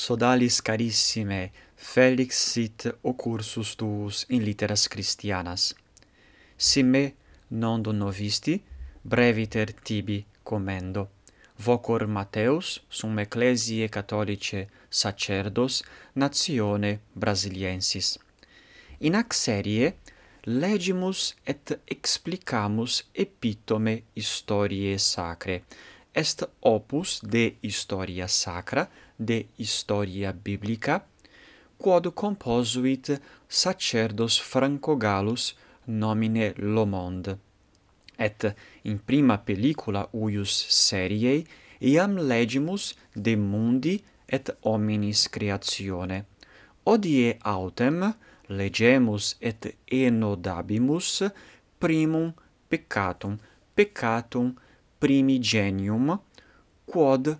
sodalis carissime felix sit occursus tuus in litteras Christianas. Si me non novisti breviter tibi commendo. Vocor mateus sum ecclesiae catholicae sacerdos natione brasiliensis. In ac serie legimus et explicamus epitome historiae sacrae est opus de historia sacra de historia biblica, quod composuit sacerdos Francogallus nomine Lomond. Et in prima pellicula uius seriei iam legimus de mundi et hominis creatione. Odie autem legemus et enodabimus primum peccatum, peccatum primigenium, quod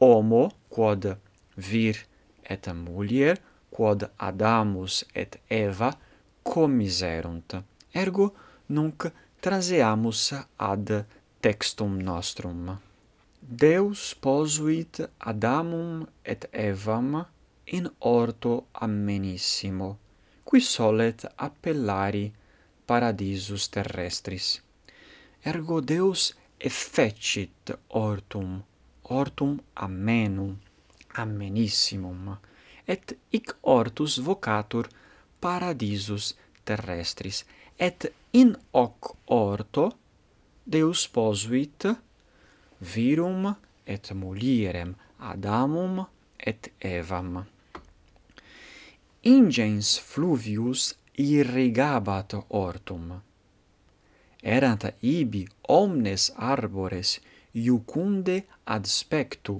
homo quod vir et mulier quod Adamus et Eva commiserunt. Ergo nunc traseamus ad textum nostrum. Deus posuit Adamum et Evam in orto amenissimo qui solet appellari paradisus terrestris. Ergo Deus effecit hortum hortum amenum, amenissimum, et hic hortus vocatur paradisus terrestris et in hoc orto Deus posuit virum et mulierem Adamum et Evam. Ingens fluvius irrigabat hortum erant ibi omnes arbores iucunde ad spectu,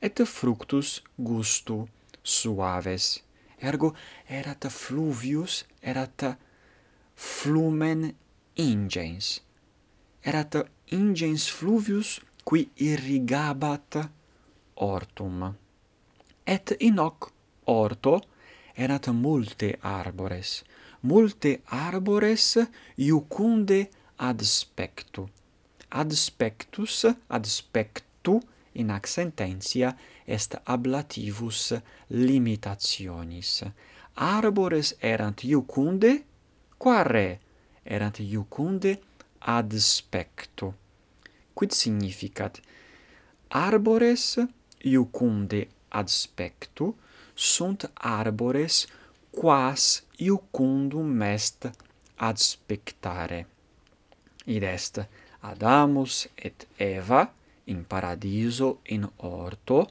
et fructus gustu suaves. Ergo erat fluvius, erat flumen ingens. Erat ingens fluvius qui irrigabat hortum. Et in hoc orto erat multe arbores, multe arbores iucunde ad spectu adspectus, adspectu, in accententia est ablativus limitationis. Arbores erant iucunde, quare erant iucunde ad spectu. Quid significat? Arbores iucunde ad spectu sunt arbores quas iucundum est ad spectare. Id est Adamus et Eva in paradiso in orto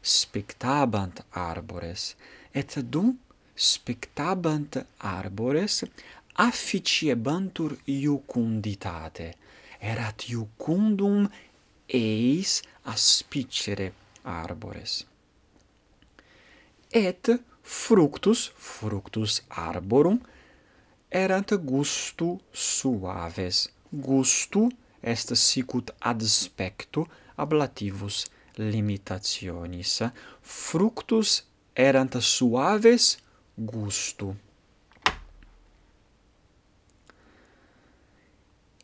spectabant arbores et dum spectabant arbores afficiebantur iucunditate erat iucundum eis aspicere arbores. Et fructus fructus arborum erant gustu suaves gustu est sicut ad spectu ablativus limitationis. Fructus erant suaves gustu.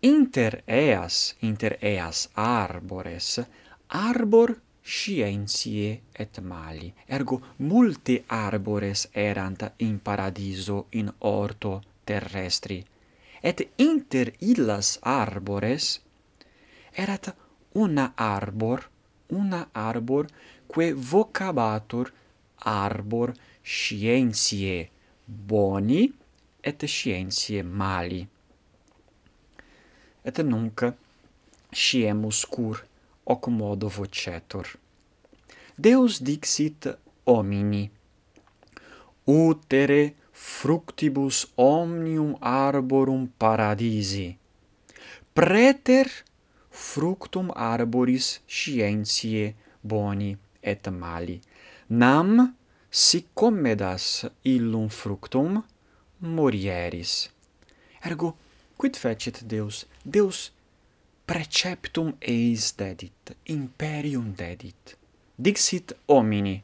Inter eas inter eas arbores arbor scientiae et mali. Ergo multi arbores erant in paradiso in orto terrestri. Et inter illas arbores erat una arbor, una arbor, que vocabatur arbor scientiae boni et scientiae mali. Et nunc sciemus cur hoc modo vocetur. Deus dixit homini, utere fructibus omnium arborum paradisi, preter fructum arboris scientiae boni et mali. Nam si commedas illum fructum morieris. Ergo quid fecit deus? Deus preceptum eis dedit imperium dedit. Dixit homini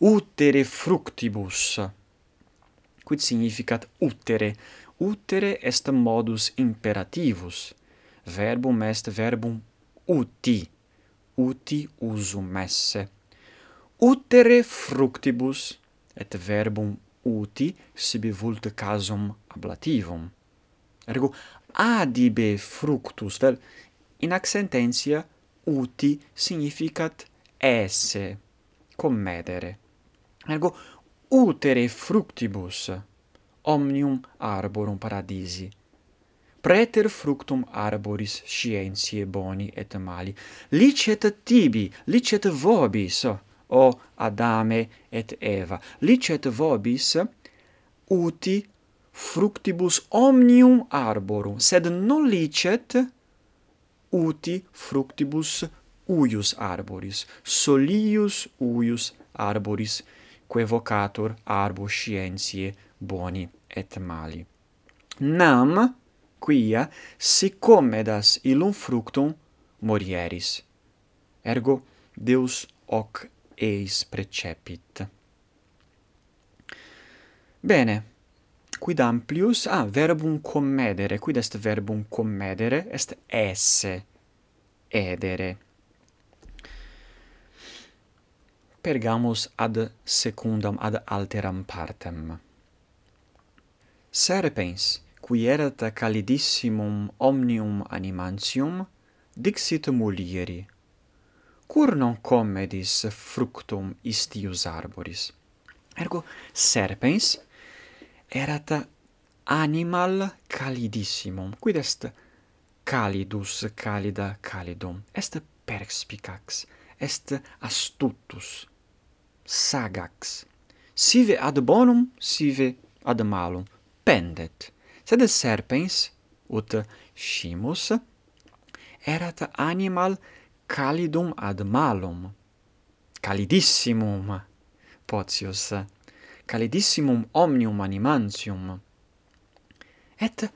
utere fructibus. Quid significat utere? Utere est modus imperativus verbum est verbum uti, uti usum esse. Utere fructibus, et verbum uti sibi vult casum ablativum. Ergo, adibe fructus, vel, in accententia uti significat esse, commedere. Ergo, utere fructibus omnium arborum paradisi preter fructum arboris scientiae boni et mali. Licet tibi licet vobis o adame et eva licet vobis uti fructibus omnium arborum sed non licet uti fructibus uius arboris solius uius arboris quae vocator arbo scientiae boni et mali. Nam quia si comedas illum fructum morieris. Ergo Deus hoc eis precepit. Bene, quid amplius, ah, verbum commedere, quid est verbum commedere? Est esse, edere. Pergamus ad secundam, ad alteram partem. Serpens, quierata calidissimum omnium animantium dixit mulieri. Cur non comedis fructum istius arboris? Ergo serpens erat animal calidissimum. Quid est calidus calida calidum? Est perspicax est astutus sagax. Sive ad bonum sive ad malum. Pendet sed serpens ut scimus erat animal calidum ad malum calidissimum potius calidissimum omnium animantium et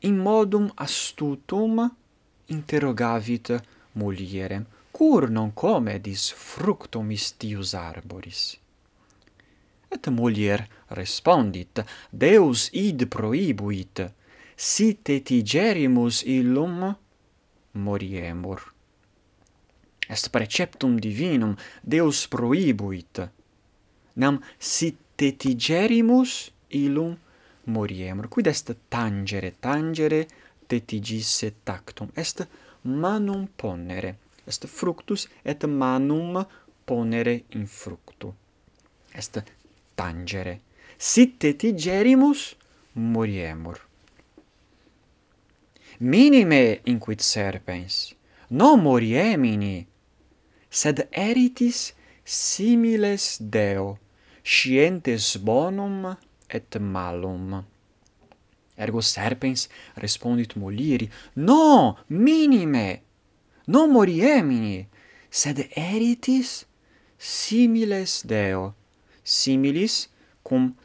in modum astutum interrogavit mulierem cur non comedis fructum istius arboris? Et mulier respondit, Deus id proibuit, si te tigerimus illum moriemur. Est preceptum divinum, Deus proibuit, nam si te tigerimus illum moriemur. Quid est tangere, tangere tetigisse tactum, est manum ponere, est fructus et manum ponere in fructu. Est tangere. Sitte tigerimus moriemur. Minime inquit serpens, non moriemini, sed eritis similes Deo, scientes bonum et malum. Ergo serpens respondit moliri, no, minime, non moriemini, sed eritis similes Deo, similis cum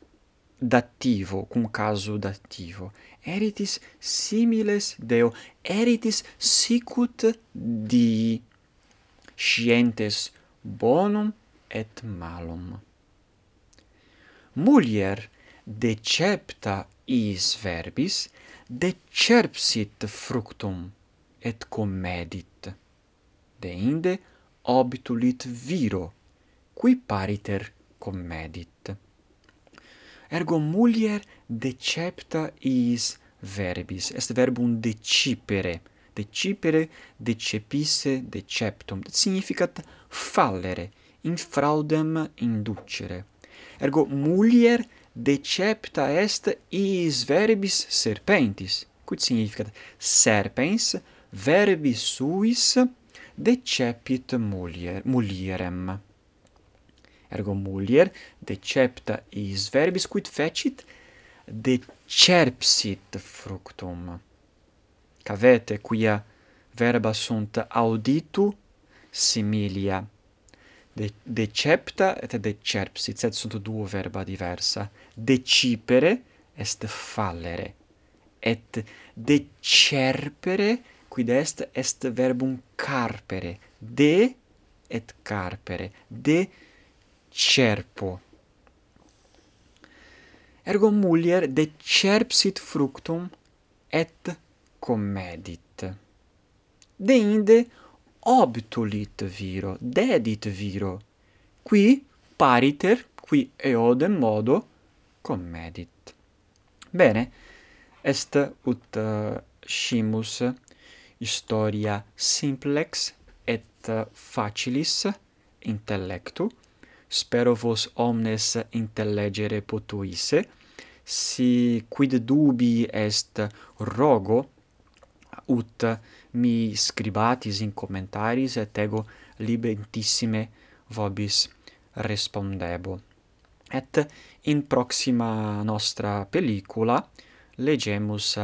dativo, cum casu dativo. Eritis similes Deo, eritis sicut Dii, scientes bonum et malum. Mulier decepta is verbis, decerpsit fructum et comedit. Deinde obtulit viro, qui pariter commedit. Ergo mulier decepta is verbis, est verbum decipere, decipere, decepisse, deceptum, significat fallere, in fraudem inducere. Ergo mulier decepta est is verbis serpentis, quid significat serpens verbis suis decepit mulier, mulierem. Ergo mulier decepta is verbis quid fecit decerpsit fructum. Cavete quia verba sunt auditu similia. De, decepta et decerpsit, sed sunt duo verba diversa. Decipere est fallere, et decerpere quid est est verbum carpere, de et carpere, de cerpo. Ergo mulier decerpsit fructum et comedit. Deinde obtulit viro, dedit viro, qui pariter, qui eodem modo commedit. Bene, est ut uh, scimus historia simplex et eh, facilis intellectu, spero vos omnes intellegere potuisse. Si quid dubi est rogo ut mi scribatis in commentaris et ego libentissime vobis respondebo. Et in proxima nostra pellicula legemus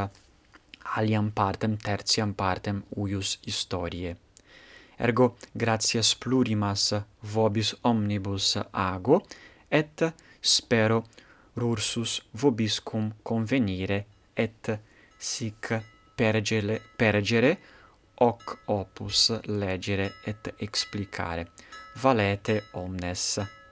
aliam partem tertiam partem uius historiae Ergo gratias plurimas vobis omnibus ago et spero rursus vobiscum convenire et sic pergere pergere hoc opus legere et explicare. Valete omnes.